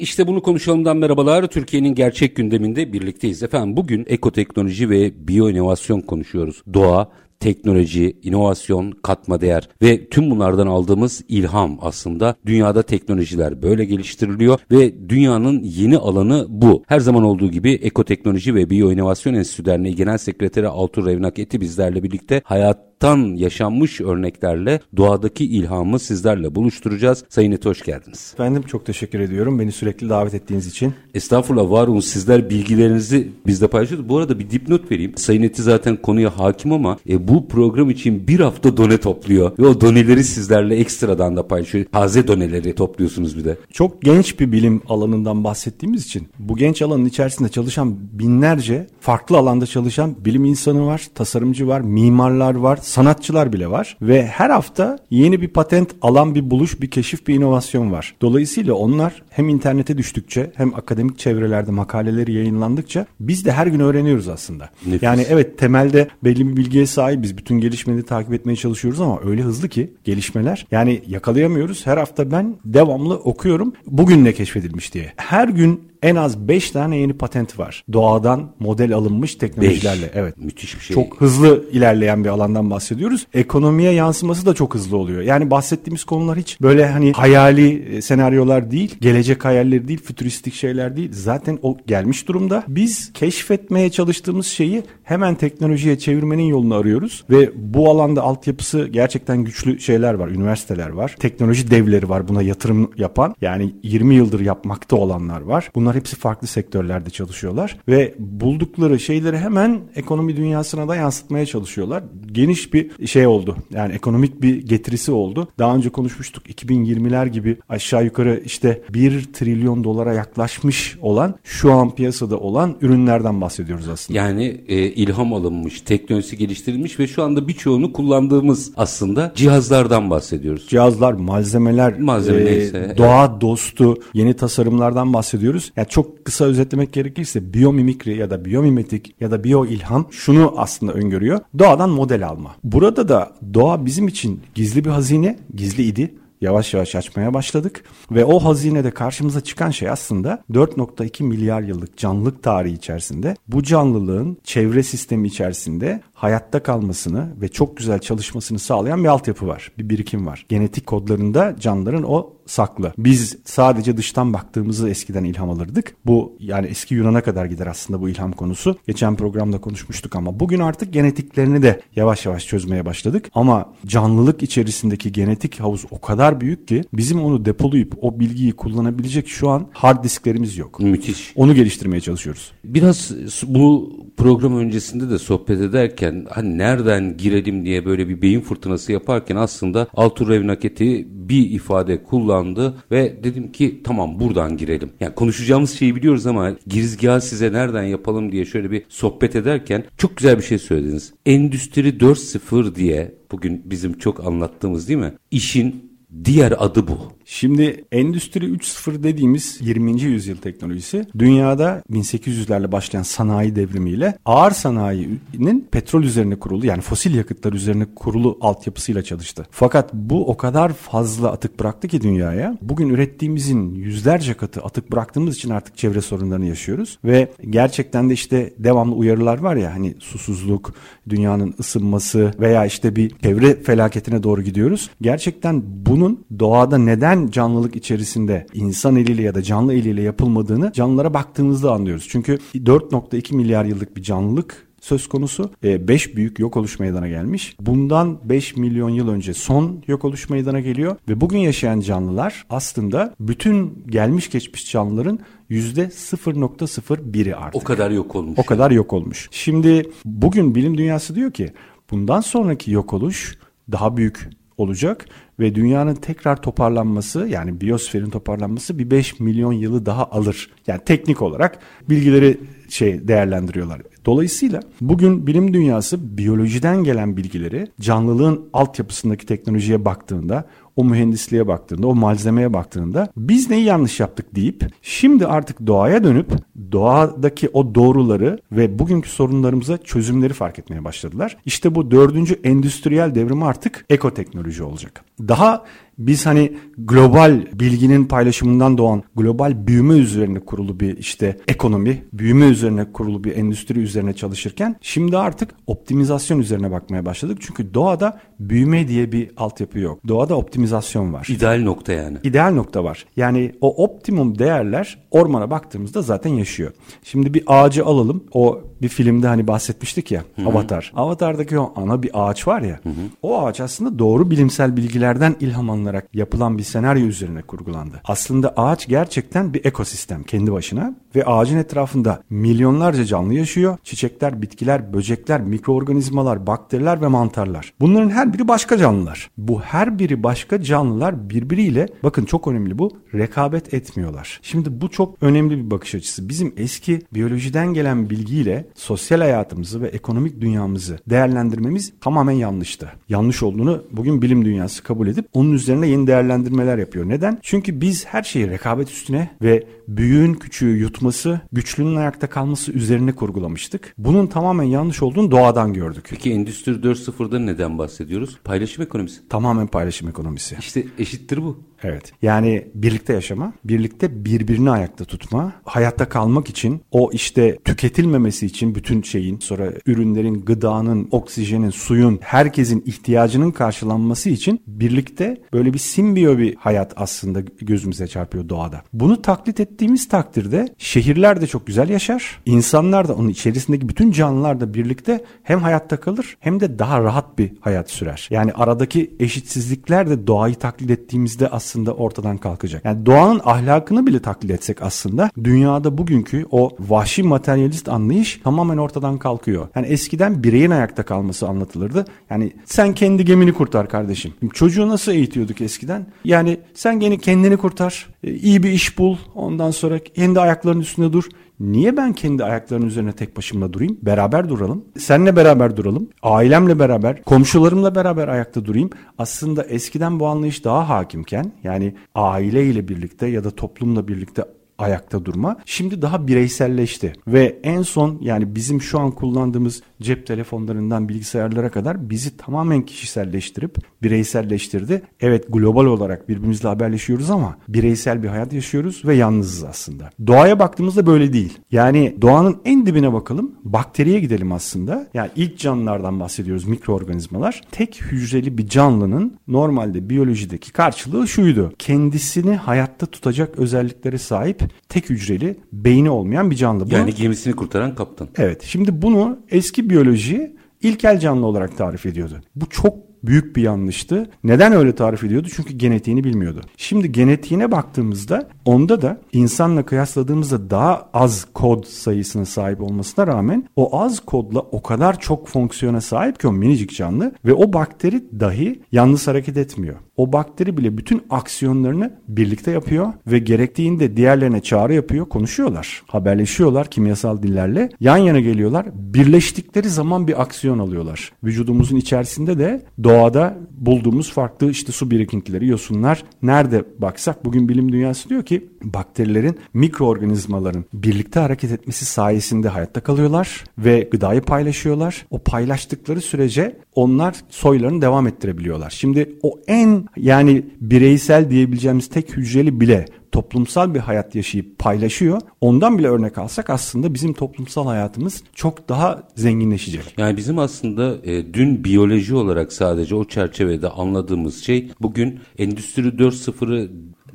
İşte bunu konuşalımdan merhabalar. Türkiye'nin gerçek gündeminde birlikteyiz. Efendim bugün ekoteknoloji ve biyoinovasyon konuşuyoruz. Doğa, teknoloji, inovasyon, katma değer ve tüm bunlardan aldığımız ilham aslında dünyada teknolojiler böyle geliştiriliyor ve dünyanın yeni alanı bu. Her zaman olduğu gibi Ekoteknoloji ve Biyoinovasyon Enstitüsü Derneği Genel Sekreteri Altur Revnak Eti bizlerle birlikte hayat hayattan yaşanmış örneklerle doğadaki ilhamı sizlerle buluşturacağız. Sayın Eti hoş geldiniz. Efendim çok teşekkür ediyorum beni sürekli davet ettiğiniz için. Estağfurullah var olun sizler bilgilerinizi bizle paylaşıyorsunuz. Bu arada bir dipnot vereyim. Sayın Eti zaten konuya hakim ama e, bu program için bir hafta done topluyor ve o doneleri sizlerle ekstradan da paylaşıyor. Taze doneleri topluyorsunuz bir de. Çok genç bir bilim alanından bahsettiğimiz için bu genç alanın içerisinde çalışan binlerce farklı alanda çalışan bilim insanı var, tasarımcı var, mimarlar var, sanatçılar bile var ve her hafta yeni bir patent alan bir buluş, bir keşif, bir inovasyon var. Dolayısıyla onlar hem internete düştükçe hem akademik çevrelerde makaleleri yayınlandıkça biz de her gün öğreniyoruz aslında. Nefis. Yani evet temelde belli bir bilgiye sahibiz. Bütün gelişmeleri takip etmeye çalışıyoruz ama öyle hızlı ki gelişmeler yani yakalayamıyoruz. Her hafta ben devamlı okuyorum. Bugün ne keşfedilmiş diye. Her gün en az 5 tane yeni patent var. Doğadan model alınmış teknolojilerle. Beş. Evet. Müthiş bir şey. Çok hızlı ilerleyen bir alandan bahsediyoruz. Ekonomiye yansıması da çok hızlı oluyor. Yani bahsettiğimiz konular hiç böyle hani hayali e, senaryolar değil, gelecek hayalleri değil, fütüristik şeyler değil. Zaten o gelmiş durumda. Biz keşfetmeye çalıştığımız şeyi hemen teknolojiye çevirmenin yolunu arıyoruz ve bu alanda altyapısı gerçekten güçlü şeyler var. Üniversiteler var. Teknoloji devleri var buna yatırım yapan. Yani 20 yıldır yapmakta olanlar var. Bunlar hepsi farklı sektörlerde çalışıyorlar ve buldukları şeyleri hemen ekonomi dünyasına da yansıtmaya çalışıyorlar. Geniş bir şey oldu. Yani ekonomik bir getirisi oldu. Daha önce konuşmuştuk 2020'ler gibi aşağı yukarı işte 1 trilyon dolara yaklaşmış olan şu an piyasada olan ürünlerden bahsediyoruz aslında. Yani e, ilham alınmış, teknolojisi geliştirilmiş ve şu anda birçoğunu kullandığımız aslında cihazlardan bahsediyoruz. Cihazlar, malzemeler, Malzeme e, neyse, doğa evet. dostu yeni tasarımlardan bahsediyoruz. Yani çok kısa özetlemek gerekirse biyomimikri ya da biyomimetik ya da biyo ilham şunu aslında öngörüyor. Doğadan model alma. Burada da doğa bizim için gizli bir hazine, gizli idi yavaş yavaş açmaya başladık ve o hazinede karşımıza çıkan şey aslında 4.2 milyar yıllık canlılık tarihi içerisinde bu canlılığın çevre sistemi içerisinde hayatta kalmasını ve çok güzel çalışmasını sağlayan bir altyapı var. Bir birikim var. Genetik kodlarında canlıların o saklı. Biz sadece dıştan baktığımızı eskiden ilham alırdık. Bu yani eski Yunan'a kadar gider aslında bu ilham konusu. Geçen programda konuşmuştuk ama bugün artık genetiklerini de yavaş yavaş çözmeye başladık. Ama canlılık içerisindeki genetik havuz o kadar büyük ki bizim onu depolayıp o bilgiyi kullanabilecek şu an hard disklerimiz yok. Müthiş. Onu geliştirmeye çalışıyoruz. Biraz bu program öncesinde de sohbet ederken hani nereden girelim diye böyle bir beyin fırtınası yaparken aslında Altur Revnaketi bir ifade kullandı ve dedim ki tamam buradan girelim. Yani konuşacağımız şeyi biliyoruz ama girizgahı size nereden yapalım diye şöyle bir sohbet ederken çok güzel bir şey söylediniz. Endüstri 4.0 diye bugün bizim çok anlattığımız değil mi? İşin diğer adı bu. Şimdi Endüstri 3.0 dediğimiz 20. yüzyıl teknolojisi dünyada 1800'lerle başlayan sanayi devrimiyle ağır sanayinin petrol üzerine kurulu yani fosil yakıtlar üzerine kurulu altyapısıyla çalıştı. Fakat bu o kadar fazla atık bıraktı ki dünyaya. Bugün ürettiğimizin yüzlerce katı atık bıraktığımız için artık çevre sorunlarını yaşıyoruz ve gerçekten de işte devamlı uyarılar var ya hani susuzluk, dünyanın ısınması veya işte bir çevre felaketine doğru gidiyoruz. Gerçekten bunun doğada neden canlılık içerisinde insan eliyle ya da canlı eliyle yapılmadığını canlılara baktığımızda anlıyoruz. Çünkü 4.2 milyar yıllık bir canlılık söz konusu. 5 e, büyük yok oluş meydana gelmiş. Bundan 5 milyon yıl önce son yok oluş meydana geliyor ve bugün yaşayan canlılar aslında bütün gelmiş geçmiş canlıların yüzde 0.01'i artık. O kadar yok olmuş. O kadar yok olmuş. Şimdi bugün bilim dünyası diyor ki bundan sonraki yok oluş daha büyük olacak ve dünyanın tekrar toparlanması yani biyosferin toparlanması bir 5 milyon yılı daha alır. Yani teknik olarak bilgileri şey değerlendiriyorlar. Dolayısıyla bugün bilim dünyası biyolojiden gelen bilgileri canlılığın altyapısındaki teknolojiye baktığında o mühendisliğe baktığında, o malzemeye baktığında biz neyi yanlış yaptık deyip şimdi artık doğaya dönüp doğadaki o doğruları ve bugünkü sorunlarımıza çözümleri fark etmeye başladılar. İşte bu dördüncü endüstriyel devrimi artık ekoteknoloji olacak. Daha biz hani global bilginin paylaşımından doğan global büyüme üzerine kurulu bir işte ekonomi, büyüme üzerine kurulu bir endüstri üzerine çalışırken şimdi artık optimizasyon üzerine bakmaya başladık. Çünkü doğada büyüme diye bir altyapı yok. Doğada optimizasyon var. İdeal nokta yani. İdeal nokta var. Yani o optimum değerler ormana baktığımızda zaten yaşıyor. Şimdi bir ağacı alalım. O bir filmde hani bahsetmiştik ya Hı-hı. Avatar. Avatar'daki o ana bir ağaç var ya. Hı-hı. O ağaç aslında doğru bilimsel bilgilerden ilham alınarak yapılan bir senaryo üzerine kurgulandı. Aslında ağaç gerçekten bir ekosistem kendi başına ve ağacın etrafında milyonlarca canlı yaşıyor. Çiçekler, bitkiler, böcekler, mikroorganizmalar, bakteriler ve mantarlar. Bunların her biri başka canlılar. Bu her biri başka canlılar birbiriyle bakın çok önemli bu rekabet etmiyorlar. Şimdi bu çok önemli bir bakış açısı. Bizim eski biyolojiden gelen bilgiyle sosyal hayatımızı ve ekonomik dünyamızı değerlendirmemiz tamamen yanlıştı. Yanlış olduğunu bugün bilim dünyası kabul edip onun üzerine yeni değerlendirmeler yapıyor. Neden? Çünkü biz her şeyi rekabet üstüne ve büyüğün küçüğü yutması, güçlünün ayakta kalması üzerine kurgulamıştık. Bunun tamamen yanlış olduğunu doğadan gördük. Peki Endüstri 4.0'da neden bahsediyoruz? Paylaşım ekonomisi. Tamamen paylaşım ekonomisi. İşte eşittir bu. Evet. Yani birlikte yaşama, birlikte birbirini ayakta tutma, hayatta kalmak için o işte tüketilmemesi için bütün şeyin sonra ürünlerin, gıdanın, oksijenin, suyun, herkesin ihtiyacının karşılanması için birlikte böyle bir simbiyo bir hayat aslında gözümüze çarpıyor doğada. Bunu taklit ettiğimiz takdirde şehirler de çok güzel yaşar. İnsanlar da onun içerisindeki bütün canlılar da birlikte hem hayatta kalır hem de daha rahat bir hayat sürer. Yani aradaki eşitsizlikler de doğayı taklit ettiğimizde aslında ortadan kalkacak. Yani doğanın ahlakını bile taklit etsek aslında dünyada bugünkü o vahşi materyalist anlayış tamamen ortadan kalkıyor. Yani eskiden bireyin ayakta kalması anlatılırdı. Yani sen kendi gemini kurtar kardeşim. Çocuğu nasıl eğitiyorduk eskiden? Yani sen gene kendini kurtar. E, iyi bir iş bul. Ondan sonra kendi ayaklarının üstünde dur. Niye ben kendi ayaklarının üzerine tek başıma durayım? Beraber duralım. Seninle beraber duralım. Ailemle beraber, komşularımla beraber ayakta durayım. Aslında eskiden bu anlayış daha hakimken yani aileyle birlikte ya da toplumla birlikte ayakta durma. Şimdi daha bireyselleşti ve en son yani bizim şu an kullandığımız cep telefonlarından bilgisayarlara kadar bizi tamamen kişiselleştirip bireyselleştirdi. Evet global olarak birbirimizle haberleşiyoruz ama bireysel bir hayat yaşıyoruz ve yalnızız aslında. Doğaya baktığımızda böyle değil. Yani doğanın en dibine bakalım. Bakteriye gidelim aslında. Yani ilk canlılardan bahsediyoruz mikroorganizmalar. Tek hücreli bir canlının normalde biyolojideki karşılığı şuydu. Kendisini hayatta tutacak özelliklere sahip tek hücreli beyni olmayan bir canlı. Bunu, yani gemisini kurtaran kaptan. Evet. Şimdi bunu eski biyoloji ilkel canlı olarak tarif ediyordu. Bu çok büyük bir yanlıştı. Neden öyle tarif ediyordu? Çünkü genetiğini bilmiyordu. Şimdi genetiğine baktığımızda onda da insanla kıyasladığımızda daha az kod sayısına sahip olmasına rağmen o az kodla o kadar çok fonksiyona sahip ki o minicik canlı ve o bakteri dahi yalnız hareket etmiyor. O bakteri bile bütün aksiyonlarını birlikte yapıyor ve gerektiğinde diğerlerine çağrı yapıyor, konuşuyorlar, haberleşiyorlar kimyasal dillerle. Yan yana geliyorlar, birleştikleri zaman bir aksiyon alıyorlar. Vücudumuzun içerisinde de doğada bulduğumuz farklı işte su birikintileri, yosunlar nerede baksak bugün bilim dünyası diyor ki bakterilerin, mikroorganizmaların birlikte hareket etmesi sayesinde hayatta kalıyorlar ve gıdayı paylaşıyorlar. O paylaştıkları sürece onlar soylarını devam ettirebiliyorlar. Şimdi o en yani bireysel diyebileceğimiz tek hücreli bile toplumsal bir hayat yaşayıp paylaşıyor. Ondan bile örnek alsak aslında bizim toplumsal hayatımız çok daha zenginleşecek. Yani bizim aslında e, dün biyoloji olarak sadece o çerçevede anladığımız şey bugün Endüstri 4.0'ı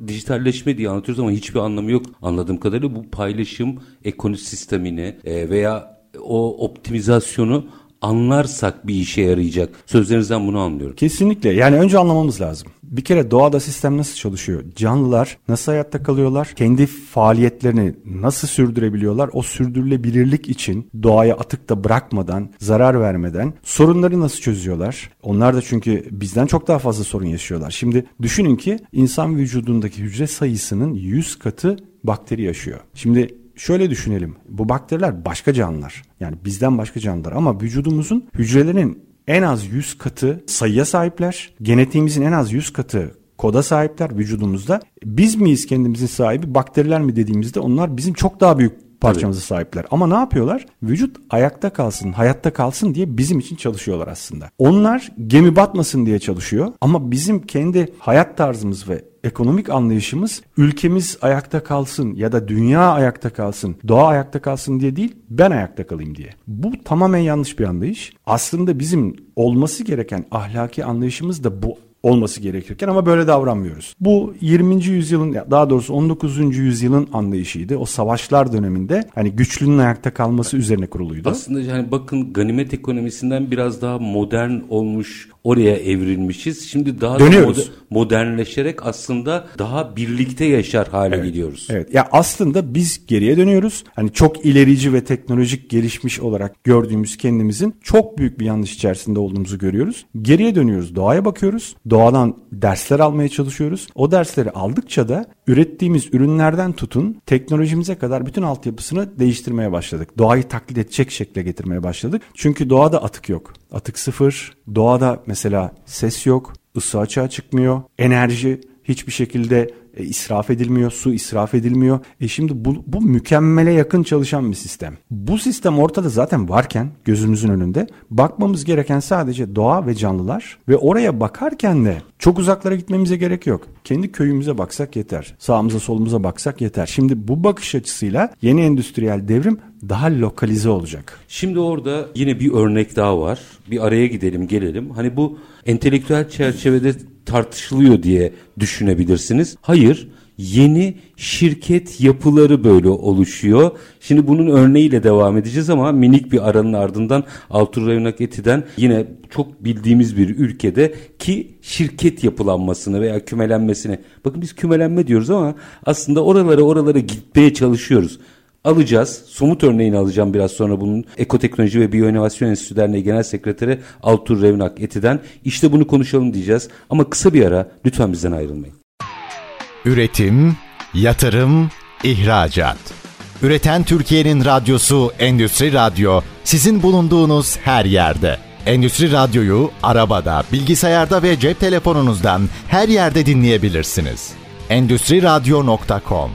dijitalleşme diye anlatıyoruz ama hiçbir anlamı yok. Anladığım kadarıyla bu paylaşım ekosistemini e, veya o optimizasyonu anlarsak bir işe yarayacak. Sözlerinizden bunu anlıyorum. Kesinlikle. Yani önce anlamamız lazım. Bir kere doğada sistem nasıl çalışıyor? Canlılar nasıl hayatta kalıyorlar? Kendi faaliyetlerini nasıl sürdürebiliyorlar? O sürdürülebilirlik için doğaya atık da bırakmadan, zarar vermeden sorunları nasıl çözüyorlar? Onlar da çünkü bizden çok daha fazla sorun yaşıyorlar. Şimdi düşünün ki insan vücudundaki hücre sayısının 100 katı bakteri yaşıyor. Şimdi şöyle düşünelim. Bu bakteriler başka canlılar. Yani bizden başka canlılar ama vücudumuzun hücrelerinin en az 100 katı sayıya sahipler. Genetiğimizin en az 100 katı koda sahipler vücudumuzda. Biz miyiz kendimizin sahibi, bakteriler mi dediğimizde onlar bizim çok daha büyük parçamızı Tabii. sahipler. Ama ne yapıyorlar? Vücut ayakta kalsın, hayatta kalsın diye bizim için çalışıyorlar aslında. Onlar gemi batmasın diye çalışıyor ama bizim kendi hayat tarzımız ve ekonomik anlayışımız ülkemiz ayakta kalsın ya da dünya ayakta kalsın, doğa ayakta kalsın diye değil, ben ayakta kalayım diye. Bu tamamen yanlış bir anlayış. Aslında bizim olması gereken ahlaki anlayışımız da bu olması gerekirken ama böyle davranmıyoruz. Bu 20. yüzyılın daha doğrusu 19. yüzyılın anlayışıydı. O savaşlar döneminde hani güçlünün ayakta kalması üzerine kuruluydu. Aslında yani bakın ganimet ekonomisinden biraz daha modern olmuş oraya evrilmişiz. Şimdi daha Dönüyoruz. da modernleşerek aslında daha birlikte yaşar hale evet. geliyoruz. Evet. Ya aslında biz geriye dönüyoruz. Hani çok ilerici ve teknolojik gelişmiş olarak gördüğümüz kendimizin çok büyük bir yanlış içerisinde olduğumuzu görüyoruz. Geriye dönüyoruz. Doğaya bakıyoruz. Doğadan dersler almaya çalışıyoruz. O dersleri aldıkça da ürettiğimiz ürünlerden tutun teknolojimize kadar bütün altyapısını değiştirmeye başladık. Doğayı taklit edecek şekle getirmeye başladık. Çünkü doğada atık yok. Atık sıfır. Doğada mesela ses yok. ısı açığa çıkmıyor. Enerji hiçbir şekilde e, israf edilmiyor, su israf edilmiyor. E şimdi bu, bu mükemmele yakın çalışan bir sistem. Bu sistem ortada zaten varken gözümüzün önünde bakmamız gereken sadece doğa ve canlılar ve oraya bakarken de çok uzaklara gitmemize gerek yok. Kendi köyümüze baksak yeter. Sağımıza solumuza baksak yeter. Şimdi bu bakış açısıyla yeni endüstriyel devrim daha lokalize olacak. Şimdi orada yine bir örnek daha var. Bir araya gidelim gelelim. Hani bu entelektüel çerçevede tartışılıyor diye düşünebilirsiniz. Hayır, yeni şirket yapıları böyle oluşuyor. Şimdi bunun örneğiyle devam edeceğiz ama minik bir aranın ardından Altur Revnak Eti'den yine çok bildiğimiz bir ülkede ki şirket yapılanmasını veya kümelenmesini. Bakın biz kümelenme diyoruz ama aslında oralara oralara gitmeye çalışıyoruz alacağız. Somut örneğini alacağım biraz sonra bunun Ekoteknoloji ve Biyoinovasyon Enstitüsü Derneği Genel Sekreteri Altur Revnak Eti'den. İşte bunu konuşalım diyeceğiz. Ama kısa bir ara lütfen bizden ayrılmayın. Üretim, yatırım, ihracat. Üreten Türkiye'nin radyosu Endüstri Radyo sizin bulunduğunuz her yerde. Endüstri Radyo'yu arabada, bilgisayarda ve cep telefonunuzdan her yerde dinleyebilirsiniz. Endüstri Radyo.com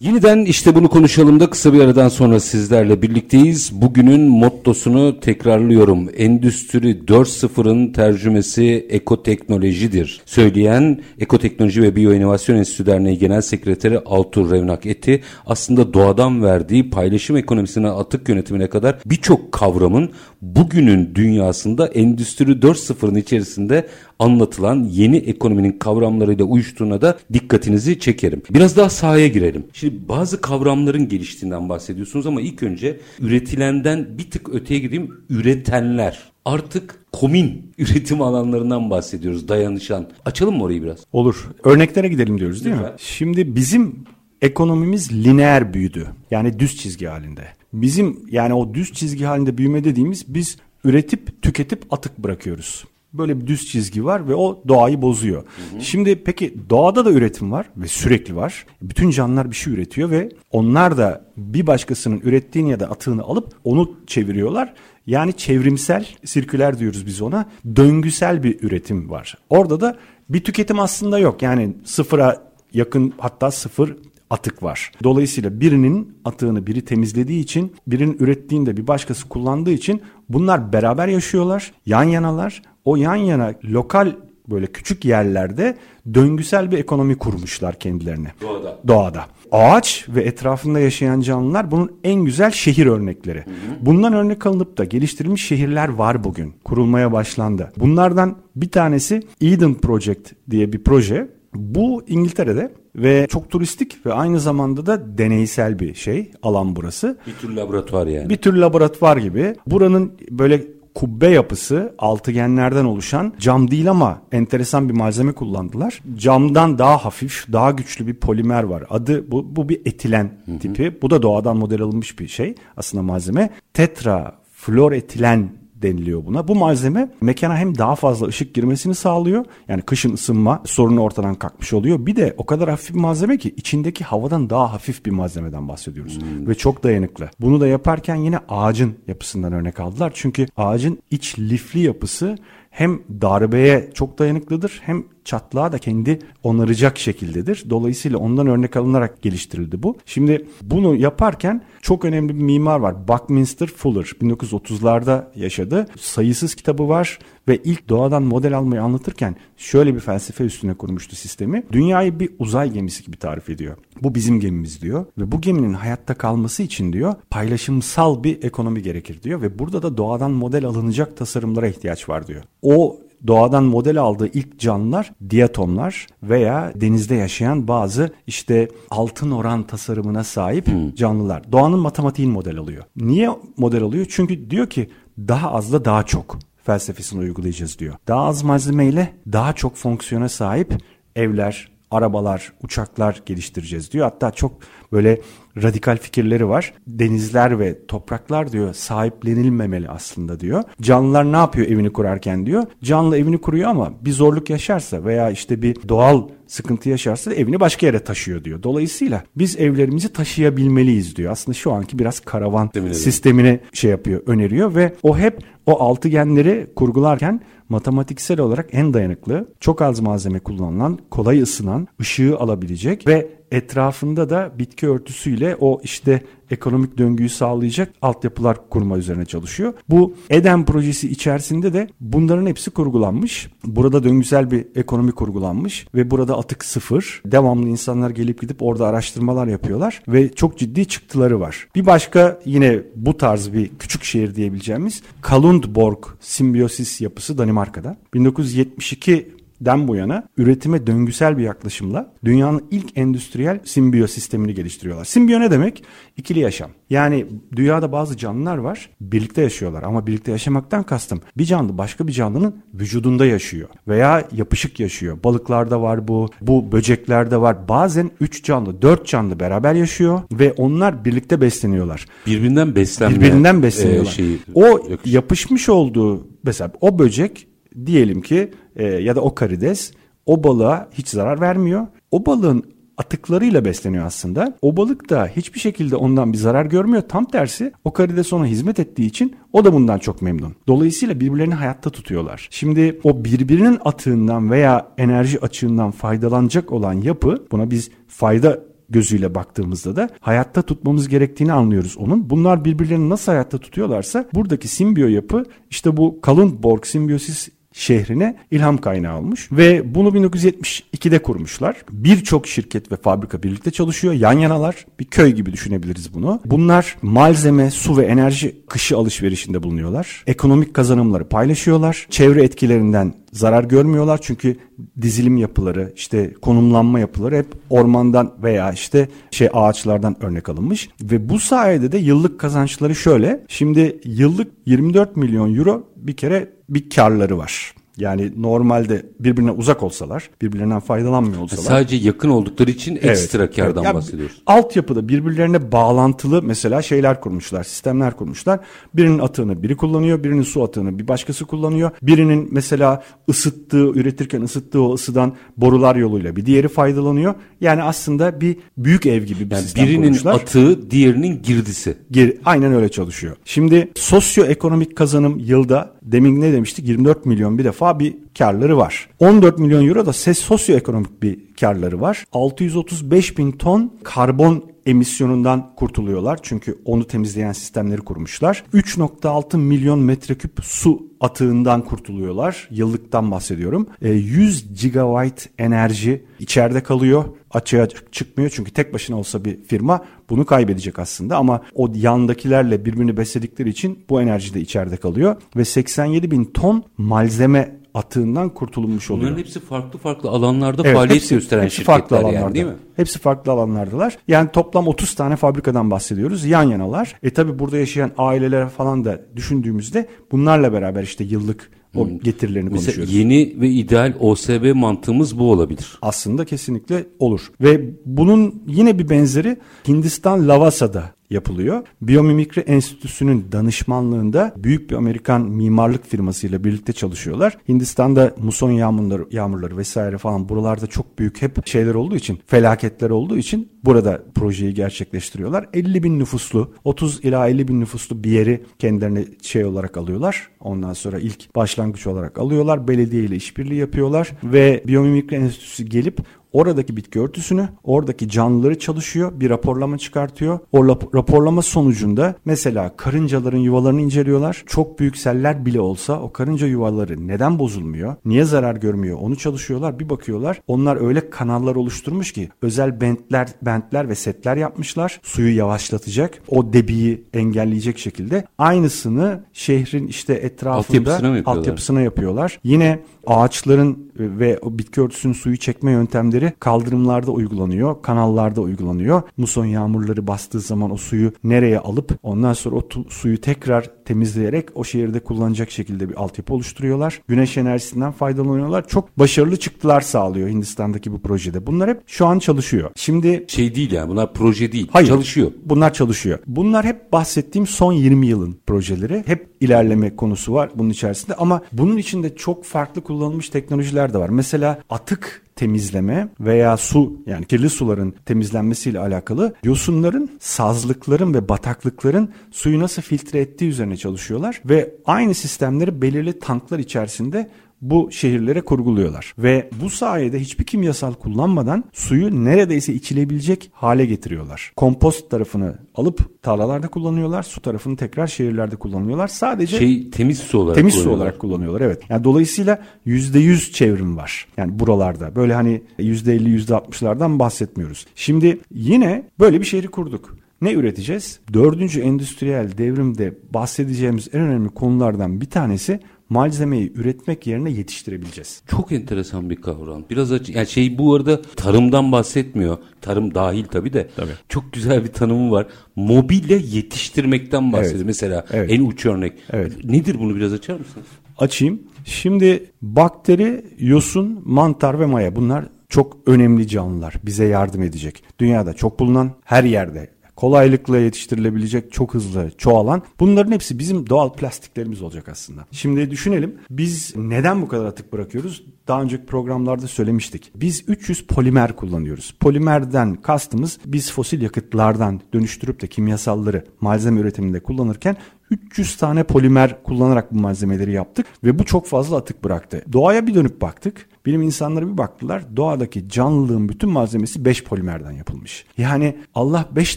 Yeniden işte bunu konuşalım da kısa bir aradan sonra sizlerle birlikteyiz. Bugünün mottosunu tekrarlıyorum. Endüstri 4.0'ın tercümesi ekoteknolojidir. Söyleyen Ekoteknoloji ve Biyoinovasyon Enstitüsü Derneği Genel Sekreteri Altur Revnak Eti aslında doğadan verdiği paylaşım ekonomisine atık yönetimine kadar birçok kavramın bugünün dünyasında Endüstri 4.0'ın içerisinde anlatılan yeni ekonominin kavramlarıyla uyuştuğuna da dikkatinizi çekerim. Biraz daha sahaya girelim. Şimdi bazı kavramların geliştiğinden bahsediyorsunuz ama ilk önce üretilenden bir tık öteye gideyim üretenler. Artık komin üretim alanlarından bahsediyoruz dayanışan. Açalım mı orayı biraz? Olur. Örneklere gidelim diyoruz değil Lütfen. mi? Şimdi bizim ekonomimiz lineer büyüdü. Yani düz çizgi halinde. Bizim yani o düz çizgi halinde büyüme dediğimiz biz üretip tüketip atık bırakıyoruz. Böyle bir düz çizgi var ve o doğayı bozuyor. Hı hı. Şimdi peki doğada da üretim var ve sürekli var. Bütün canlılar bir şey üretiyor ve onlar da bir başkasının ürettiğini ya da atığını alıp onu çeviriyorlar. Yani çevrimsel, sirküler diyoruz biz ona. Döngüsel bir üretim var. Orada da bir tüketim aslında yok. Yani sıfıra yakın hatta sıfır atık var. Dolayısıyla birinin atığını biri temizlediği için, birinin ürettiğini de bir başkası kullandığı için bunlar beraber yaşıyorlar, yan yanalar. O yan yana lokal böyle küçük yerlerde döngüsel bir ekonomi kurmuşlar kendilerine. Doğada. Doğada. Ağaç ve etrafında yaşayan canlılar bunun en güzel şehir örnekleri. Hı hı. Bundan örnek alınıp da geliştirilmiş şehirler var bugün. Kurulmaya başlandı. Bunlardan bir tanesi Eden Project diye bir proje. Bu İngiltere'de ve çok turistik ve aynı zamanda da deneysel bir şey alan burası. Bir tür laboratuvar yani. Bir tür laboratuvar gibi. Buranın böyle kubbe yapısı altıgenlerden oluşan cam değil ama enteresan bir malzeme kullandılar. Camdan daha hafif, daha güçlü bir polimer var. Adı bu, bu bir etilen tipi. Bu da doğadan model alınmış bir şey aslında malzeme. Tetra floretilen deniliyor buna. Bu malzeme mekana hem daha fazla ışık girmesini sağlıyor. Yani kışın ısınma sorunu ortadan kalkmış oluyor. Bir de o kadar hafif bir malzeme ki içindeki havadan daha hafif bir malzemeden bahsediyoruz. Hmm. Ve çok dayanıklı. Bunu da yaparken yine ağacın yapısından örnek aldılar. Çünkü ağacın iç lifli yapısı hem darbeye çok dayanıklıdır hem çatlağı da kendi onaracak şekildedir. Dolayısıyla ondan örnek alınarak geliştirildi bu. Şimdi bunu yaparken çok önemli bir mimar var. Buckminster Fuller 1930'larda yaşadı. Sayısız kitabı var ve ilk doğadan model almayı anlatırken şöyle bir felsefe üstüne kurmuştu sistemi. Dünyayı bir uzay gemisi gibi tarif ediyor. Bu bizim gemimiz diyor ve bu geminin hayatta kalması için diyor paylaşımsal bir ekonomi gerekir diyor ve burada da doğadan model alınacak tasarımlara ihtiyaç var diyor. O doğadan model aldığı ilk canlılar diatomlar veya denizde yaşayan bazı işte altın oran tasarımına sahip hmm. canlılar. Doğanın matematiğin model alıyor. Niye model alıyor? Çünkü diyor ki daha azla daha çok felsefesini uygulayacağız diyor. Daha az malzemeyle daha çok fonksiyona sahip evler, arabalar, uçaklar geliştireceğiz diyor. Hatta çok böyle radikal fikirleri var. Denizler ve topraklar diyor sahiplenilmemeli aslında diyor. Canlılar ne yapıyor evini kurarken diyor. Canlı evini kuruyor ama bir zorluk yaşarsa veya işte bir doğal sıkıntı yaşarsa evini başka yere taşıyor diyor. Dolayısıyla biz evlerimizi taşıyabilmeliyiz diyor. Aslında şu anki biraz karavan Demin sistemini şey yapıyor, öneriyor ve o hep o altıgenleri kurgularken matematiksel olarak en dayanıklı, çok az malzeme kullanılan, kolay ısınan, ışığı alabilecek ve etrafında da bitki örtüsüyle o işte ekonomik döngüyü sağlayacak altyapılar kurma üzerine çalışıyor. Bu EDEN projesi içerisinde de bunların hepsi kurgulanmış. Burada döngüsel bir ekonomi kurgulanmış ve burada atık sıfır. Devamlı insanlar gelip gidip orada araştırmalar yapıyorlar ve çok ciddi çıktıları var. Bir başka yine bu tarz bir küçük şehir diyebileceğimiz Kalundborg simbiyosis yapısı Danimarka'da. 1972 den bu yana üretime döngüsel bir yaklaşımla dünyanın ilk endüstriyel simbiyo sistemini geliştiriyorlar. Simbiyo ne demek? İkili yaşam. Yani dünyada bazı canlılar var birlikte yaşıyorlar ama birlikte yaşamaktan kastım bir canlı başka bir canlının vücudunda yaşıyor veya yapışık yaşıyor. Balıklarda var bu, bu böceklerde var. Bazen 3 canlı, 4 canlı beraber yaşıyor ve onlar birlikte besleniyorlar. Birbirinden beslenme. Birbirinden besleniyorlar. E, şeyi, o yakış. yapışmış olduğu mesela o böcek diyelim ki e, ya da o karides o balığa hiç zarar vermiyor. O balığın atıklarıyla besleniyor aslında. O balık da hiçbir şekilde ondan bir zarar görmüyor. Tam tersi o karides ona hizmet ettiği için o da bundan çok memnun. Dolayısıyla birbirlerini hayatta tutuyorlar. Şimdi o birbirinin atığından veya enerji açığından faydalanacak olan yapı buna biz fayda gözüyle baktığımızda da hayatta tutmamız gerektiğini anlıyoruz onun. Bunlar birbirlerini nasıl hayatta tutuyorlarsa buradaki simbiyo yapı işte bu Kalundborg simbiyosis şehrine ilham kaynağı olmuş ve bunu 1972'de kurmuşlar. Birçok şirket ve fabrika birlikte çalışıyor. Yan yanalar. Bir köy gibi düşünebiliriz bunu. Bunlar malzeme, su ve enerji kışı alışverişinde bulunuyorlar. Ekonomik kazanımları paylaşıyorlar. Çevre etkilerinden zarar görmüyorlar çünkü dizilim yapıları, işte konumlanma yapıları hep ormandan veya işte şey ağaçlardan örnek alınmış ve bu sayede de yıllık kazançları şöyle. Şimdi yıllık 24 milyon euro bir kere bir karları var. Yani normalde birbirine uzak olsalar, birbirlerinden faydalanmıyor olsalar. Sadece yakın oldukları için ekstra evet, kardan evet. bahsediyoruz. Altyapıda birbirlerine bağlantılı mesela şeyler kurmuşlar, sistemler kurmuşlar. Birinin atığını biri kullanıyor, birinin su atığını bir başkası kullanıyor. Birinin mesela ısıttığı, üretirken ısıttığı o ısıdan borular yoluyla bir diğeri faydalanıyor. Yani aslında bir büyük ev gibi bir yani sistem birinin kurmuşlar. atığı, diğerinin girdisi. Gir, aynen öyle çalışıyor. Şimdi sosyoekonomik kazanım yılda demin ne demiştik 24 milyon bir defa bir karları var. 14 milyon euro da ses sosyoekonomik bir karları var. 635 bin ton karbon emisyonundan kurtuluyorlar. Çünkü onu temizleyen sistemleri kurmuşlar. 3.6 milyon metreküp su atığından kurtuluyorlar. Yıllıktan bahsediyorum. 100 e, gigawatt enerji içeride kalıyor. Açığa çıkmıyor çünkü tek başına olsa bir firma bunu kaybedecek aslında ama o yandakilerle birbirini besledikleri için bu enerji de içeride kalıyor ve 87 bin ton malzeme atığından kurtulmuş oluyor. Bunların hepsi farklı farklı alanlarda evet, faaliyet hepsi, gösteren hepsi şirketler farklı alanlarda. yani değil mi? Hepsi farklı alanlardalar. Yani toplam 30 tane fabrikadan bahsediyoruz. Yan yanalar. E tabi burada yaşayan aileler falan da düşündüğümüzde bunlarla beraber işte yıllık o hmm. getirilerini Mesela konuşuyoruz. Yeni ve ideal OSB mantığımız bu olabilir. Aslında kesinlikle olur. Ve bunun yine bir benzeri Hindistan Lavasa'da yapılıyor. Biyomimikri Enstitüsü'nün danışmanlığında büyük bir Amerikan mimarlık firmasıyla birlikte çalışıyorlar. Hindistan'da muson yağmurları, yağmurları vesaire falan buralarda çok büyük hep şeyler olduğu için, felaketler olduğu için burada projeyi gerçekleştiriyorlar. 50 bin nüfuslu, 30 ila 50 bin nüfuslu bir yeri kendilerine şey olarak alıyorlar. Ondan sonra ilk başlangıç olarak alıyorlar. Belediye ile işbirliği yapıyorlar ve Biyomimikri Enstitüsü gelip oradaki bitki örtüsünü, oradaki canlıları çalışıyor, bir raporlama çıkartıyor. O raporlama sonucunda mesela karıncaların yuvalarını inceliyorlar. Çok büyük seller bile olsa o karınca yuvaları neden bozulmuyor, niye zarar görmüyor onu çalışıyorlar. Bir bakıyorlar onlar öyle kanallar oluşturmuş ki özel bentler, bentler ve setler yapmışlar. Suyu yavaşlatacak, o debiyi engelleyecek şekilde. Aynısını şehrin işte etrafında altyapısına, altyapısına yapıyorlar. Yine ağaçların ve o bitki örtüsünün suyu çekme yöntemleri kaldırımlarda uygulanıyor, kanallarda uygulanıyor. Muson yağmurları bastığı zaman o suyu nereye alıp ondan sonra o suyu tekrar temizleyerek o şehirde kullanacak şekilde bir altyapı oluşturuyorlar. Güneş enerjisinden faydalanıyorlar. Çok başarılı çıktılar sağlıyor Hindistan'daki bu projede. Bunlar hep şu an çalışıyor. Şimdi şey değil yani bunlar proje değil. Hayır, çalışıyor. Bunlar çalışıyor. Bunlar hep bahsettiğim son 20 yılın projeleri. Hep ilerleme konusu var bunun içerisinde ama bunun içinde çok farklı kullanılmış teknolojiler de var. Mesela atık temizleme veya su yani kirli suların temizlenmesiyle alakalı yosunların, sazlıkların ve bataklıkların suyu nasıl filtre ettiği üzerine çalışıyorlar ve aynı sistemleri belirli tanklar içerisinde bu şehirlere kurguluyorlar. Ve bu sayede hiçbir kimyasal kullanmadan suyu neredeyse içilebilecek hale getiriyorlar. Kompost tarafını alıp tarlalarda kullanıyorlar. Su tarafını tekrar şehirlerde kullanıyorlar. Sadece şey temiz su olarak temiz su olarak kullanıyorlar. Evet. Yani dolayısıyla %100 çevrim var. Yani buralarda. Böyle hani %50 %60'lardan bahsetmiyoruz. Şimdi yine böyle bir şehri kurduk. Ne üreteceğiz? Dördüncü endüstriyel devrimde bahsedeceğimiz en önemli konulardan bir tanesi malzemeyi üretmek yerine yetiştirebileceğiz. Çok enteresan bir kavram. Biraz açı, yani şey bu arada tarımdan bahsetmiyor. Tarım dahil tabii de. Tabii. Çok güzel bir tanımı var. Mobilya yetiştirmekten bahsediyor. Evet. Mesela evet. en uç örnek. Evet. Nedir bunu biraz açar mısınız? Açayım. Şimdi bakteri, yosun, mantar ve maya bunlar çok önemli canlılar. Bize yardım edecek. Dünyada çok bulunan her yerde kolaylıkla yetiştirilebilecek, çok hızlı çoğalan. Bunların hepsi bizim doğal plastiklerimiz olacak aslında. Şimdi düşünelim biz neden bu kadar atık bırakıyoruz? Daha önceki programlarda söylemiştik. Biz 300 polimer kullanıyoruz. Polimerden kastımız biz fosil yakıtlardan dönüştürüp de kimyasalları malzeme üretiminde kullanırken 300 tane polimer kullanarak bu malzemeleri yaptık ve bu çok fazla atık bıraktı. Doğaya bir dönüp baktık. Bilim insanları bir baktılar. Doğadaki canlılığın bütün malzemesi 5 polimerden yapılmış. Yani Allah 5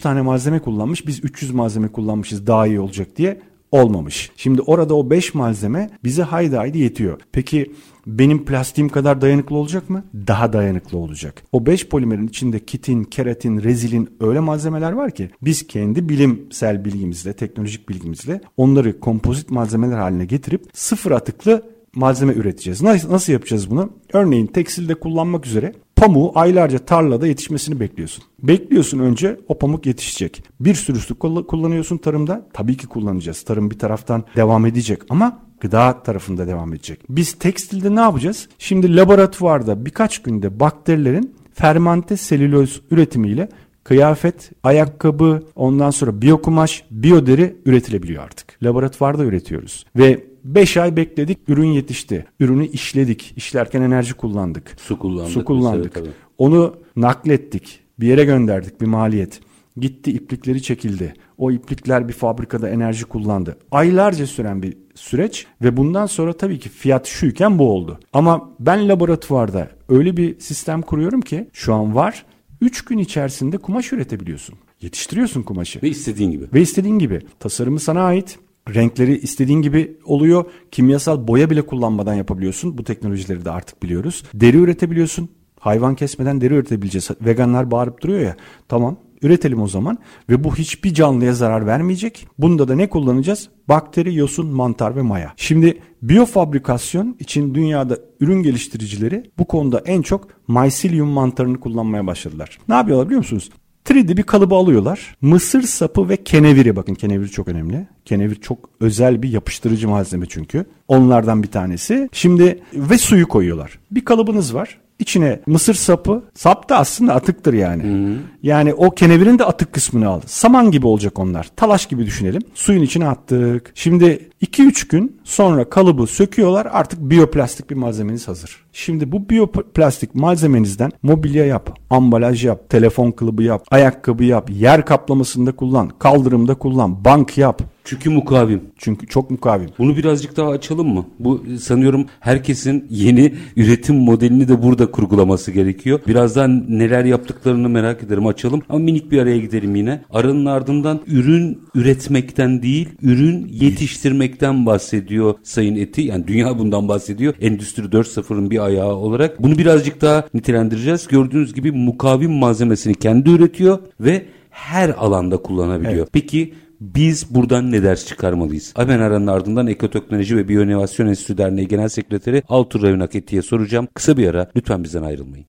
tane malzeme kullanmış. Biz 300 malzeme kullanmışız daha iyi olacak diye olmamış. Şimdi orada o 5 malzeme bize haydi haydi yetiyor. Peki benim plastiğim kadar dayanıklı olacak mı? Daha dayanıklı olacak. O 5 polimerin içinde kitin, keratin, rezilin öyle malzemeler var ki biz kendi bilimsel bilgimizle, teknolojik bilgimizle onları kompozit malzemeler haline getirip sıfır atıklı malzeme üreteceğiz. Nasıl, nasıl yapacağız bunu? Örneğin tekstilde kullanmak üzere pamuğu aylarca tarlada yetişmesini bekliyorsun. Bekliyorsun önce o pamuk yetişecek. Bir sürü su kullanıyorsun tarımda. Tabii ki kullanacağız. Tarım bir taraftan devam edecek ama gıda tarafında devam edecek. Biz tekstilde ne yapacağız? Şimdi laboratuvarda birkaç günde bakterilerin fermente selüloz üretimiyle kıyafet, ayakkabı, ondan sonra biyokumaş, biyoderi üretilebiliyor artık. Laboratuvarda üretiyoruz. Ve 5 ay bekledik, ürün yetişti. Ürünü işledik. İşlerken enerji kullandık. Su kullandık. Su kullandık. Mesela, Onu naklettik. Bir yere gönderdik bir maliyet. Gitti iplikleri çekildi. O iplikler bir fabrikada enerji kullandı. Aylarca süren bir süreç ve bundan sonra tabii ki fiyat şuyken bu oldu. Ama ben laboratuvarda öyle bir sistem kuruyorum ki şu an var. 3 gün içerisinde kumaş üretebiliyorsun. Yetiştiriyorsun kumaşı. Ve istediğin gibi. Ve istediğin gibi. Tasarımı sana ait. Renkleri istediğin gibi oluyor. Kimyasal boya bile kullanmadan yapabiliyorsun. Bu teknolojileri de artık biliyoruz. Deri üretebiliyorsun. Hayvan kesmeden deri üretebileceğiz. Veganlar bağırıp duruyor ya. Tamam üretelim o zaman ve bu hiçbir canlıya zarar vermeyecek. Bunda da ne kullanacağız? Bakteri, yosun, mantar ve maya. Şimdi biyofabrikasyon için dünyada ürün geliştiricileri bu konuda en çok mycelium mantarını kullanmaya başladılar. Ne yapıyorlar biliyor musunuz? 3D bir kalıbı alıyorlar. Mısır sapı ve keneviri bakın kenevir çok önemli. Kenevir çok özel bir yapıştırıcı malzeme çünkü. Onlardan bir tanesi. Şimdi ve suyu koyuyorlar. Bir kalıbınız var. İçine mısır sapı, sap da aslında atıktır yani. Hı-hı. Yani o kenevirin de atık kısmını aldı. Saman gibi olacak onlar. Talaş gibi düşünelim. Suyun içine attık. Şimdi 2-3 gün sonra kalıbı söküyorlar. Artık biyoplastik bir malzemeniz hazır. Şimdi bu biyoplastik malzemenizden mobilya yap, ambalaj yap, telefon kılıbı yap, ayakkabı yap, yer kaplamasında kullan, kaldırımda kullan, bank yap. Çünkü mukavim. Çünkü çok mukavim. Bunu birazcık daha açalım mı? Bu sanıyorum herkesin yeni üretim modelini de burada kurgulaması gerekiyor. Birazdan neler yaptıklarını merak ederim açalım. Ama minik bir araya gidelim yine. Aranın ardından ürün üretmekten değil, ürün yetiştirmekten bahsediyor Sayın Eti. Yani dünya bundan bahsediyor. Endüstri 4.0'ın bir ayağı olarak. Bunu birazcık daha nitelendireceğiz. Gördüğünüz gibi mukavim malzemesini kendi üretiyor ve her alanda kullanabiliyor. Evet. Peki biz buradan ne ders çıkarmalıyız? Hemen aranın ardından Ekoteknoloji ve Biyoinovasyon Enstitüsü Derneği Genel Sekreteri Altur Revnak Etti'ye soracağım. Kısa bir ara lütfen bizden ayrılmayın.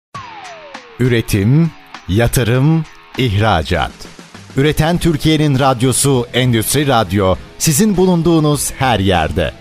Üretim, yatırım, ihracat. Üreten Türkiye'nin radyosu Endüstri Radyo sizin bulunduğunuz her yerde.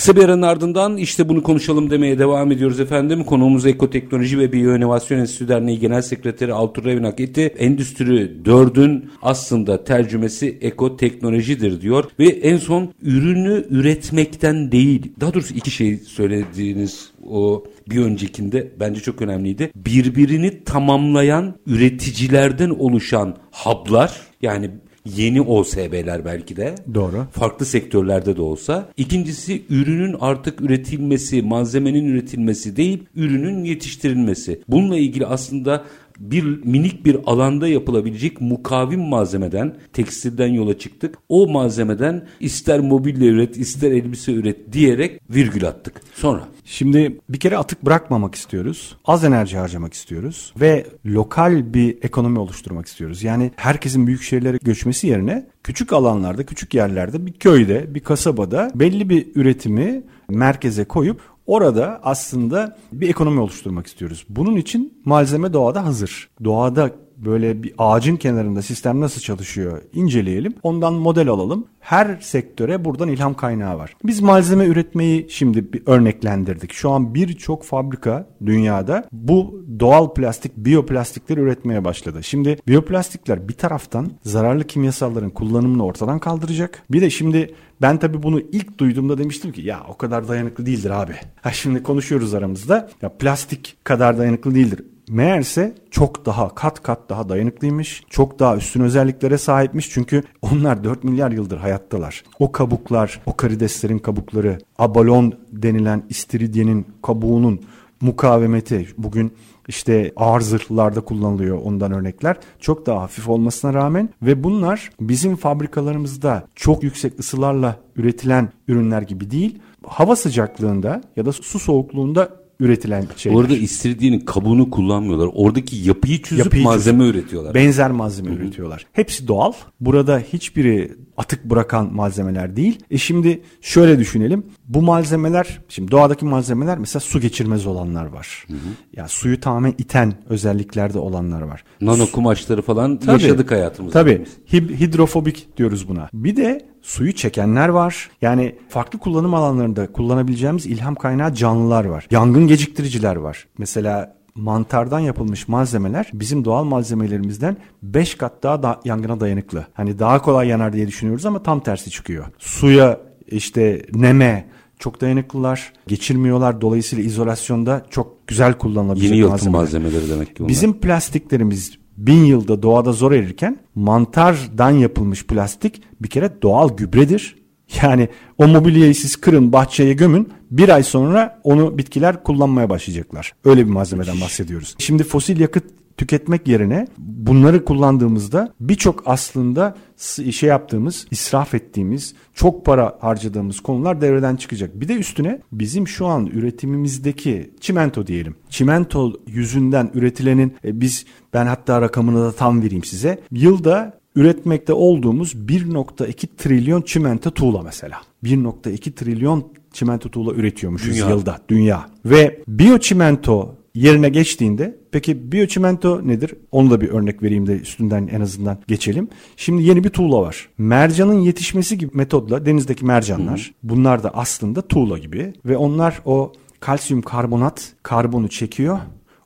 Kısa bir aranın ardından işte bunu konuşalım demeye devam ediyoruz efendim. Konuğumuz Ekoteknoloji ve Biyoinovasyon Enstitüsü Derneği Genel Sekreteri Altur Revinak etti. Endüstri 4'ün aslında tercümesi ekoteknolojidir diyor. Ve en son ürünü üretmekten değil. Daha doğrusu iki şey söylediğiniz o bir öncekinde bence çok önemliydi. Birbirini tamamlayan üreticilerden oluşan hub'lar yani yeni OSB'ler belki de. Doğru. Farklı sektörlerde de olsa. İkincisi ürünün artık üretilmesi, malzemenin üretilmesi değil, ürünün yetiştirilmesi. Bununla ilgili aslında bir minik bir alanda yapılabilecek mukavim malzemeden, tekstilden yola çıktık. O malzemeden ister mobilya üret, ister elbise üret diyerek virgül attık. Sonra? Şimdi bir kere atık bırakmamak istiyoruz. Az enerji harcamak istiyoruz ve lokal bir ekonomi oluşturmak istiyoruz. Yani herkesin büyük şehirlere göçmesi yerine küçük alanlarda, küçük yerlerde, bir köyde, bir kasabada belli bir üretimi merkeze koyup Orada aslında bir ekonomi oluşturmak istiyoruz. Bunun için malzeme doğada hazır. Doğada böyle bir ağacın kenarında sistem nasıl çalışıyor inceleyelim. Ondan model alalım. Her sektöre buradan ilham kaynağı var. Biz malzeme üretmeyi şimdi bir örneklendirdik. Şu an birçok fabrika dünyada bu doğal plastik, biyoplastikler üretmeye başladı. Şimdi biyoplastikler bir taraftan zararlı kimyasalların kullanımını ortadan kaldıracak. Bir de şimdi ben tabii bunu ilk duyduğumda demiştim ki ya o kadar dayanıklı değildir abi. Ha şimdi konuşuyoruz aramızda. Ya plastik kadar dayanıklı değildir. Meğerse çok daha kat kat daha dayanıklıymış. Çok daha üstün özelliklere sahipmiş. Çünkü onlar 4 milyar yıldır hayattalar. O kabuklar, o karideslerin kabukları, abalon denilen istiridyenin kabuğunun mukavemeti bugün işte ağır zırhlarda kullanılıyor ondan örnekler. Çok daha hafif olmasına rağmen ve bunlar bizim fabrikalarımızda çok yüksek ısılarla üretilen ürünler gibi değil. Hava sıcaklığında ya da su soğukluğunda üretilen şeyler. Orada istiridyenin kabuğunu kullanmıyorlar. Oradaki yapıyı çözüp yapıyı malzeme çözüp, üretiyorlar. Benzer malzeme Hı-hı. üretiyorlar. Hepsi doğal. Burada hiçbiri atık bırakan malzemeler değil. E şimdi şöyle düşünelim. Bu malzemeler, şimdi doğadaki malzemeler mesela su geçirmez olanlar var. Hı hı. Ya suyu tamamen iten özelliklerde olanlar var. Nano kumaşları falan tabii, yaşadık hayatımızda. Tabii. hidrofobik diyoruz buna. Bir de suyu çekenler var. Yani farklı kullanım alanlarında kullanabileceğimiz ilham kaynağı canlılar var. Yangın geciktiriciler var. Mesela mantardan yapılmış malzemeler bizim doğal malzemelerimizden 5 kat daha da yangına dayanıklı. Hani daha kolay yanar diye düşünüyoruz ama tam tersi çıkıyor. Suya işte neme çok dayanıklılar, geçirmiyorlar. Dolayısıyla izolasyonda çok güzel kullanılabilecek Yeni yalıtım malzemeler. malzemeleri demek ki bunlar. Bizim plastiklerimiz bin yılda doğada zor erirken mantardan yapılmış plastik bir kere doğal gübredir. Yani o mobilyayı siz kırın bahçeye gömün bir ay sonra onu bitkiler kullanmaya başlayacaklar. Öyle bir malzemeden bahsediyoruz. Şimdi fosil yakıt tüketmek yerine bunları kullandığımızda birçok aslında şey yaptığımız, israf ettiğimiz, çok para harcadığımız konular devreden çıkacak. Bir de üstüne bizim şu an üretimimizdeki çimento diyelim. Çimento yüzünden üretilenin e, biz ben hatta rakamını da tam vereyim size. Yılda üretmekte olduğumuz 1.2 trilyon çimento tuğla mesela. 1.2 trilyon çimento tuğla üretiyormuşuz dünya. yılda dünya. Ve biyoçimento yerine geçtiğinde peki biyoçimento nedir? Onu da bir örnek vereyim de üstünden en azından geçelim. Şimdi yeni bir tuğla var. Mercanın yetişmesi gibi metodla denizdeki mercanlar Hı-hı. bunlar da aslında tuğla gibi ve onlar o kalsiyum karbonat karbonu çekiyor.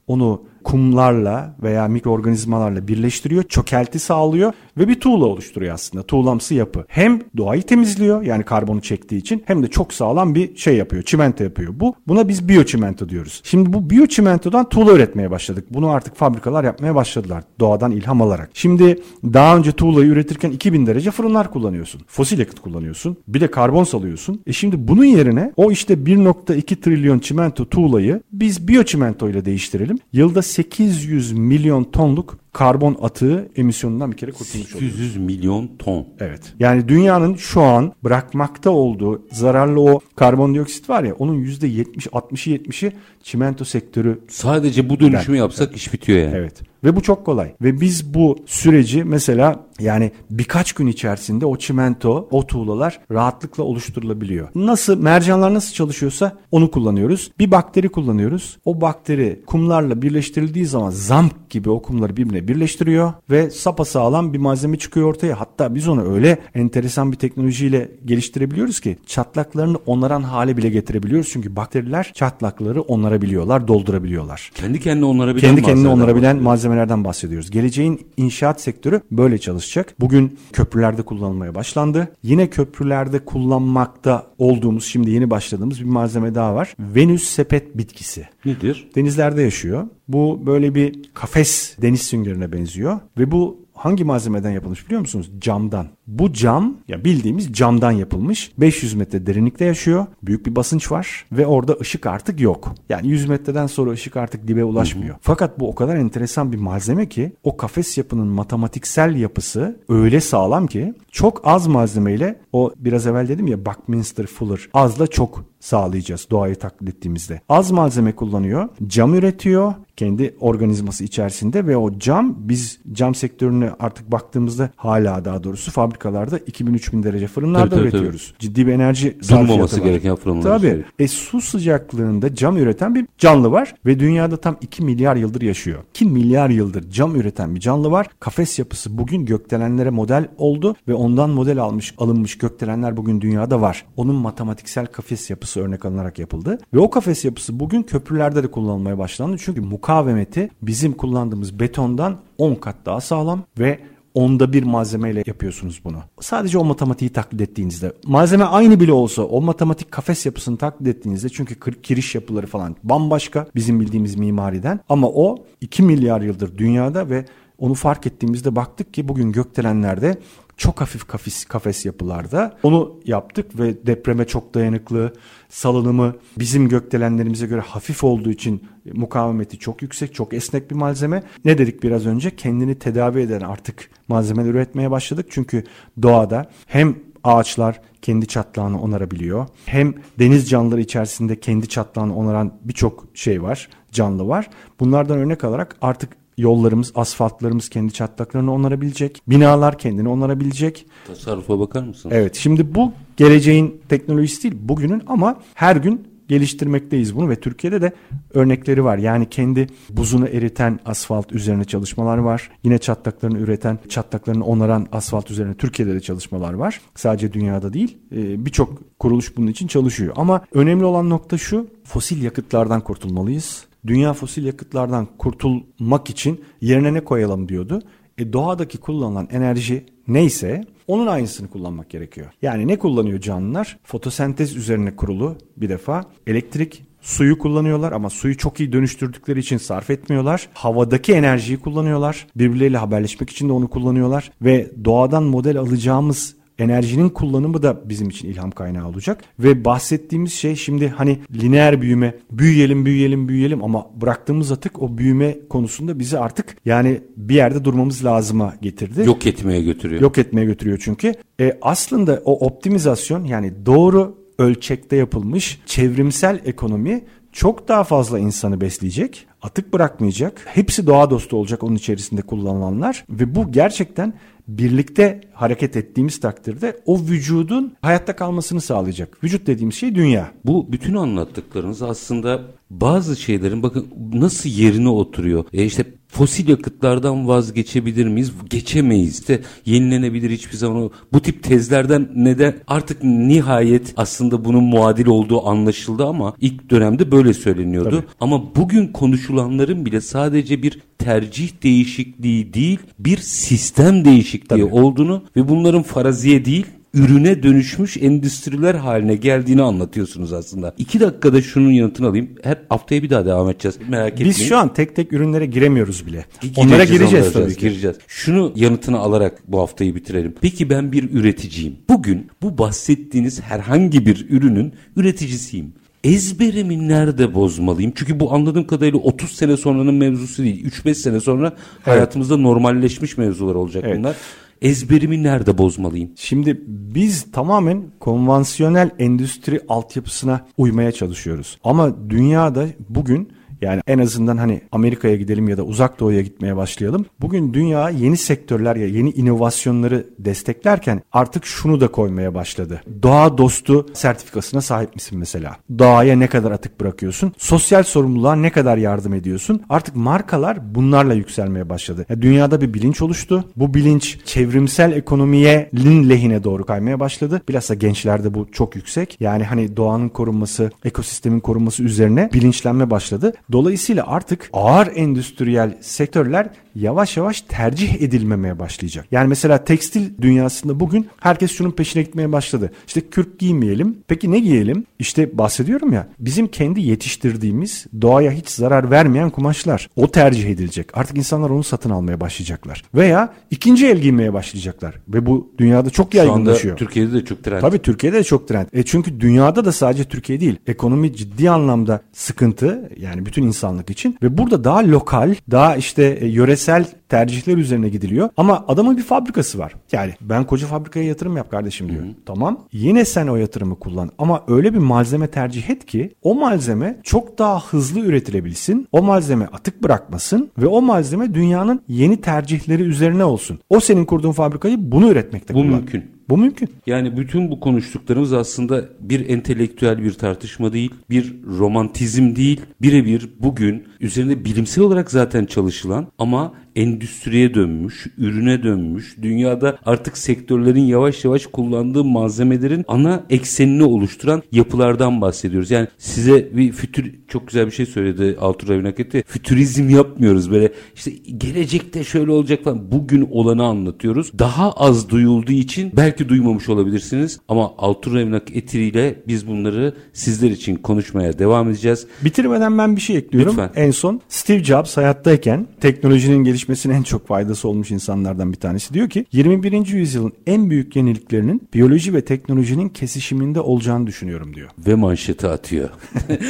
Onu kumlarla veya mikroorganizmalarla birleştiriyor, çökelti sağlıyor ve bir tuğla oluşturuyor aslında. Tuğlamsı yapı. Hem doğayı temizliyor yani karbonu çektiği için hem de çok sağlam bir şey yapıyor. Çimento yapıyor. Bu buna biz biyoçimento diyoruz. Şimdi bu biyoçimentodan tuğla üretmeye başladık. Bunu artık fabrikalar yapmaya başladılar doğadan ilham alarak. Şimdi daha önce tuğlayı üretirken 2000 derece fırınlar kullanıyorsun. Fosil yakıt kullanıyorsun. Bir de karbon salıyorsun. E şimdi bunun yerine o işte 1.2 trilyon çimento tuğlayı biz biyoçimento ile değiştirelim. Yılda 800 milyon tonluk karbon atığı emisyonundan bir kere kurtulmuş oluyoruz. 800 milyon ton. Evet. Yani dünyanın şu an bırakmakta olduğu zararlı o karbondioksit var ya onun %70 60'ı 70'i çimento sektörü. Sadece bu dönüşümü yapsak evet. iş bitiyor yani. Evet. Ve bu çok kolay. Ve biz bu süreci mesela yani birkaç gün içerisinde o çimento, o tuğlalar rahatlıkla oluşturulabiliyor. Nasıl mercanlar nasıl çalışıyorsa onu kullanıyoruz. Bir bakteri kullanıyoruz. O bakteri kumlarla birleştirildiği zaman zamp gibi o kumları birbirine birleştiriyor ve sapasağlam bir malzeme çıkıyor ortaya. Hatta biz onu öyle enteresan bir teknolojiyle geliştirebiliyoruz ki çatlaklarını onaran hale bile getirebiliyoruz. Çünkü bakteriler çatlakları onarabiliyorlar, doldurabiliyorlar. Kendi kendine onarabilen Kendi kendine onarabilen malzemelerden bahsediyoruz. Geleceğin inşaat sektörü böyle çalışacak. Bugün köprülerde kullanılmaya başlandı. Yine köprülerde kullanmakta olduğumuz, şimdi yeni başladığımız bir malzeme daha var. Venüs sepet bitkisi. Nedir? Denizlerde yaşıyor. Bu böyle bir kafes deniz süngerine benziyor ve bu hangi malzemeden yapılmış biliyor musunuz? Camdan. Bu cam ya bildiğimiz camdan yapılmış. 500 metre derinlikte yaşıyor. Büyük bir basınç var ve orada ışık artık yok. Yani 100 metreden sonra ışık artık dibe ulaşmıyor. Fakat bu o kadar enteresan bir malzeme ki o kafes yapının matematiksel yapısı öyle sağlam ki çok az malzemeyle o biraz evvel dedim ya Buckminster Fuller azla çok sağlayacağız doğayı taklit ettiğimizde. Az malzeme kullanıyor, cam üretiyor kendi organizması içerisinde ve o cam biz cam sektörüne artık baktığımızda hala daha doğrusu fabrikalarda 2000-3000 derece fırınlarda tabii, tabii, üretiyoruz. Tabii. Ciddi bir enerji Durmaması gereken fırınlar. Tabii. E, su sıcaklığında cam üreten bir canlı var ve dünyada tam 2 milyar yıldır yaşıyor. 2 milyar yıldır cam üreten bir canlı var. Kafes yapısı bugün gökdelenlere model oldu ve ondan model almış alınmış gökdelenler bugün dünyada var. Onun matematiksel kafes yapısı örnek alınarak yapıldı. Ve o kafes yapısı bugün köprülerde de kullanılmaya başlandı. Çünkü mukavemeti bizim kullandığımız betondan 10 kat daha sağlam ve onda bir malzemeyle yapıyorsunuz bunu. Sadece o matematiği taklit ettiğinizde malzeme aynı bile olsa o matematik kafes yapısını taklit ettiğinizde çünkü kiriş yapıları falan bambaşka bizim bildiğimiz mimariden ama o 2 milyar yıldır dünyada ve onu fark ettiğimizde baktık ki bugün gökdelenlerde çok hafif kafes, kafes yapılarda onu yaptık ve depreme çok dayanıklı, salınımı bizim gökdelenlerimize göre hafif olduğu için mukavemeti çok yüksek, çok esnek bir malzeme. Ne dedik biraz önce? Kendini tedavi eden artık malzemeler üretmeye başladık. Çünkü doğada hem ağaçlar kendi çatlağını onarabiliyor. Hem deniz canlıları içerisinde kendi çatlağını onaran birçok şey var, canlı var. Bunlardan örnek alarak artık Yollarımız, asfaltlarımız kendi çatlaklarını onarabilecek. Binalar kendini onarabilecek. Tasarrufa bakar mısın? Evet. Şimdi bu geleceğin teknolojisi değil, bugünün ama her gün geliştirmekteyiz bunu ve Türkiye'de de örnekleri var. Yani kendi buzunu eriten asfalt üzerine çalışmalar var. Yine çatlaklarını üreten, çatlaklarını onaran asfalt üzerine Türkiye'de de çalışmalar var. Sadece dünyada değil. Ee, birçok kuruluş bunun için çalışıyor. Ama önemli olan nokta şu. Fosil yakıtlardan kurtulmalıyız dünya fosil yakıtlardan kurtulmak için yerine ne koyalım diyordu. E doğadaki kullanılan enerji neyse onun aynısını kullanmak gerekiyor. Yani ne kullanıyor canlılar? Fotosentez üzerine kurulu bir defa. Elektrik, suyu kullanıyorlar ama suyu çok iyi dönüştürdükleri için sarf etmiyorlar. Havadaki enerjiyi kullanıyorlar. Birbirleriyle haberleşmek için de onu kullanıyorlar ve doğadan model alacağımız enerjinin kullanımı da bizim için ilham kaynağı olacak. Ve bahsettiğimiz şey şimdi hani lineer büyüme, büyüyelim büyüyelim büyüyelim ama bıraktığımız atık o büyüme konusunda bizi artık yani bir yerde durmamız lazıma getirdi. Yok etmeye götürüyor. Yok etmeye götürüyor çünkü. E, aslında o optimizasyon yani doğru ölçekte yapılmış çevrimsel ekonomi çok daha fazla insanı besleyecek, atık bırakmayacak. Hepsi doğa dostu olacak onun içerisinde kullanılanlar ve bu gerçekten birlikte hareket ettiğimiz takdirde o vücudun hayatta kalmasını sağlayacak. Vücut dediğimiz şey dünya. Bu bütün anlattıklarınız aslında bazı şeylerin bakın nasıl yerine oturuyor. E işte fosil yakıtlardan vazgeçebilir miyiz? Geçemeyiz de yenilenebilir hiçbir zaman. Bu tip tezlerden neden artık nihayet aslında bunun muadil olduğu anlaşıldı ama ilk dönemde böyle söyleniyordu. Tabii. Ama bugün konuşulanların bile sadece bir tercih değişikliği değil bir sistem değişikliği Tabii. olduğunu ve bunların faraziye değil ürüne dönüşmüş endüstriler haline geldiğini anlatıyorsunuz aslında. İki dakikada şunun yanıtını alayım. Hep haftaya bir daha devam edeceğiz. Merak etmeyin. Biz şu an tek tek ürünlere giremiyoruz bile. Gireceğiz, Onlara gireceğiz tabii ki. Gireceğiz. Şunu yanıtını alarak bu haftayı bitirelim. Peki ben bir üreticiyim. Bugün bu bahsettiğiniz herhangi bir ürünün üreticisiyim ezberimi nerede bozmalıyım? Çünkü bu anladığım kadarıyla 30 sene sonranın mevzusu değil. 3-5 sene sonra evet. hayatımızda normalleşmiş mevzular olacak evet. bunlar ezberimi nerede bozmalıyım? Şimdi biz tamamen konvansiyonel endüstri altyapısına uymaya çalışıyoruz. Ama dünyada bugün yani en azından hani Amerika'ya gidelim ya da uzak doğuya gitmeye başlayalım. Bugün dünya yeni sektörler ya yeni inovasyonları desteklerken artık şunu da koymaya başladı. Doğa dostu sertifikasına sahip misin mesela? Doğaya ne kadar atık bırakıyorsun? Sosyal sorumluluğa ne kadar yardım ediyorsun? Artık markalar bunlarla yükselmeye başladı. Yani dünyada bir bilinç oluştu. Bu bilinç çevrimsel ekonomiye lehine doğru kaymaya başladı. Bilhassa gençlerde bu çok yüksek. Yani hani doğanın korunması, ekosistemin korunması üzerine bilinçlenme başladı. Dolayısıyla artık ağır endüstriyel sektörler yavaş yavaş tercih edilmemeye başlayacak. Yani mesela tekstil dünyasında bugün herkes şunun peşine gitmeye başladı. İşte kürk giymeyelim. Peki ne giyelim? İşte bahsediyorum ya bizim kendi yetiştirdiğimiz doğaya hiç zarar vermeyen kumaşlar. O tercih edilecek. Artık insanlar onu satın almaya başlayacaklar. Veya ikinci el giymeye başlayacaklar. Ve bu dünyada çok yaygınlaşıyor. Şu anda Türkiye'de de çok trend. Tabii Türkiye'de de çok trend. E çünkü dünyada da sadece Türkiye değil. Ekonomi ciddi anlamda sıkıntı. Yani bütün insanlık için. Ve burada daha lokal, daha işte e, yöresel tercihler üzerine gidiliyor. Ama adamın bir fabrikası var. Yani ben koca fabrikaya yatırım yap kardeşim diyor. Hı hı. Tamam. Yine sen o yatırımı kullan. Ama öyle bir malzeme tercih et ki o malzeme çok daha hızlı üretilebilsin. O malzeme atık bırakmasın ve o malzeme dünyanın yeni tercihleri üzerine olsun. O senin kurduğun fabrikayı bunu üretmekte Bu kullan. mümkün. Bu mümkün. Yani bütün bu konuştuklarımız aslında bir entelektüel bir tartışma değil, bir romantizm değil, birebir bugün üzerinde bilimsel olarak zaten çalışılan ama endüstriye dönmüş, ürüne dönmüş, dünyada artık sektörlerin yavaş yavaş kullandığı malzemelerin ana eksenini oluşturan yapılardan bahsediyoruz. Yani size bir fütür çok güzel bir şey söyledi Altur Ravinaketi. Fütürizm yapmıyoruz böyle işte gelecekte şöyle olacak falan. Bugün olanı anlatıyoruz. Daha az duyulduğu için belki duymamış olabilirsiniz ama Altur Ravinaketi ile biz bunları sizler için konuşmaya devam edeceğiz. Bitirmeden ben bir şey ekliyorum. Lütfen. En son Steve Jobs hayattayken teknolojinin gelişmesi gelişmesine en çok faydası olmuş insanlardan bir tanesi. Diyor ki 21. yüzyılın en büyük yeniliklerinin biyoloji ve teknolojinin kesişiminde olacağını düşünüyorum diyor. Ve manşeti atıyor.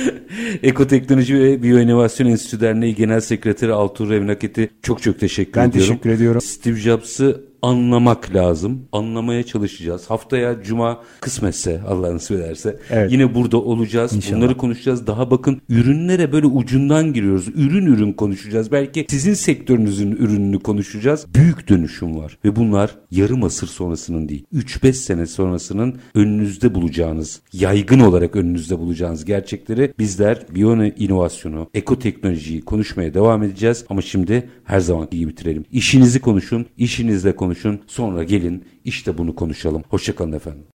Ekoteknoloji ve Biyoinovasyon Enstitüsü Derneği Genel Sekreteri Altuğ Revnaket'i çok çok teşekkür ben ediyorum. Ben teşekkür ediyorum. Steve Jobs'ı anlamak lazım. Anlamaya çalışacağız. Haftaya cuma kısmetse Allah nasip ederse evet. yine burada olacağız. İnşallah. Bunları konuşacağız. Daha bakın ürünlere böyle ucundan giriyoruz. Ürün ürün konuşacağız. Belki sizin sektörünüzün ürününü konuşacağız. Büyük dönüşüm var ve bunlar yarım asır sonrasının değil. 3-5 sene sonrasının önünüzde bulacağınız, yaygın olarak önünüzde bulacağınız gerçekleri bizler biyo inovasyonu, ekoteknolojiyi konuşmaya devam edeceğiz. Ama şimdi her zamanki gibi bitirelim. İşinizi konuşun, işinizle konuşun konuşun. Sonra gelin işte bunu konuşalım. Hoşçakalın efendim.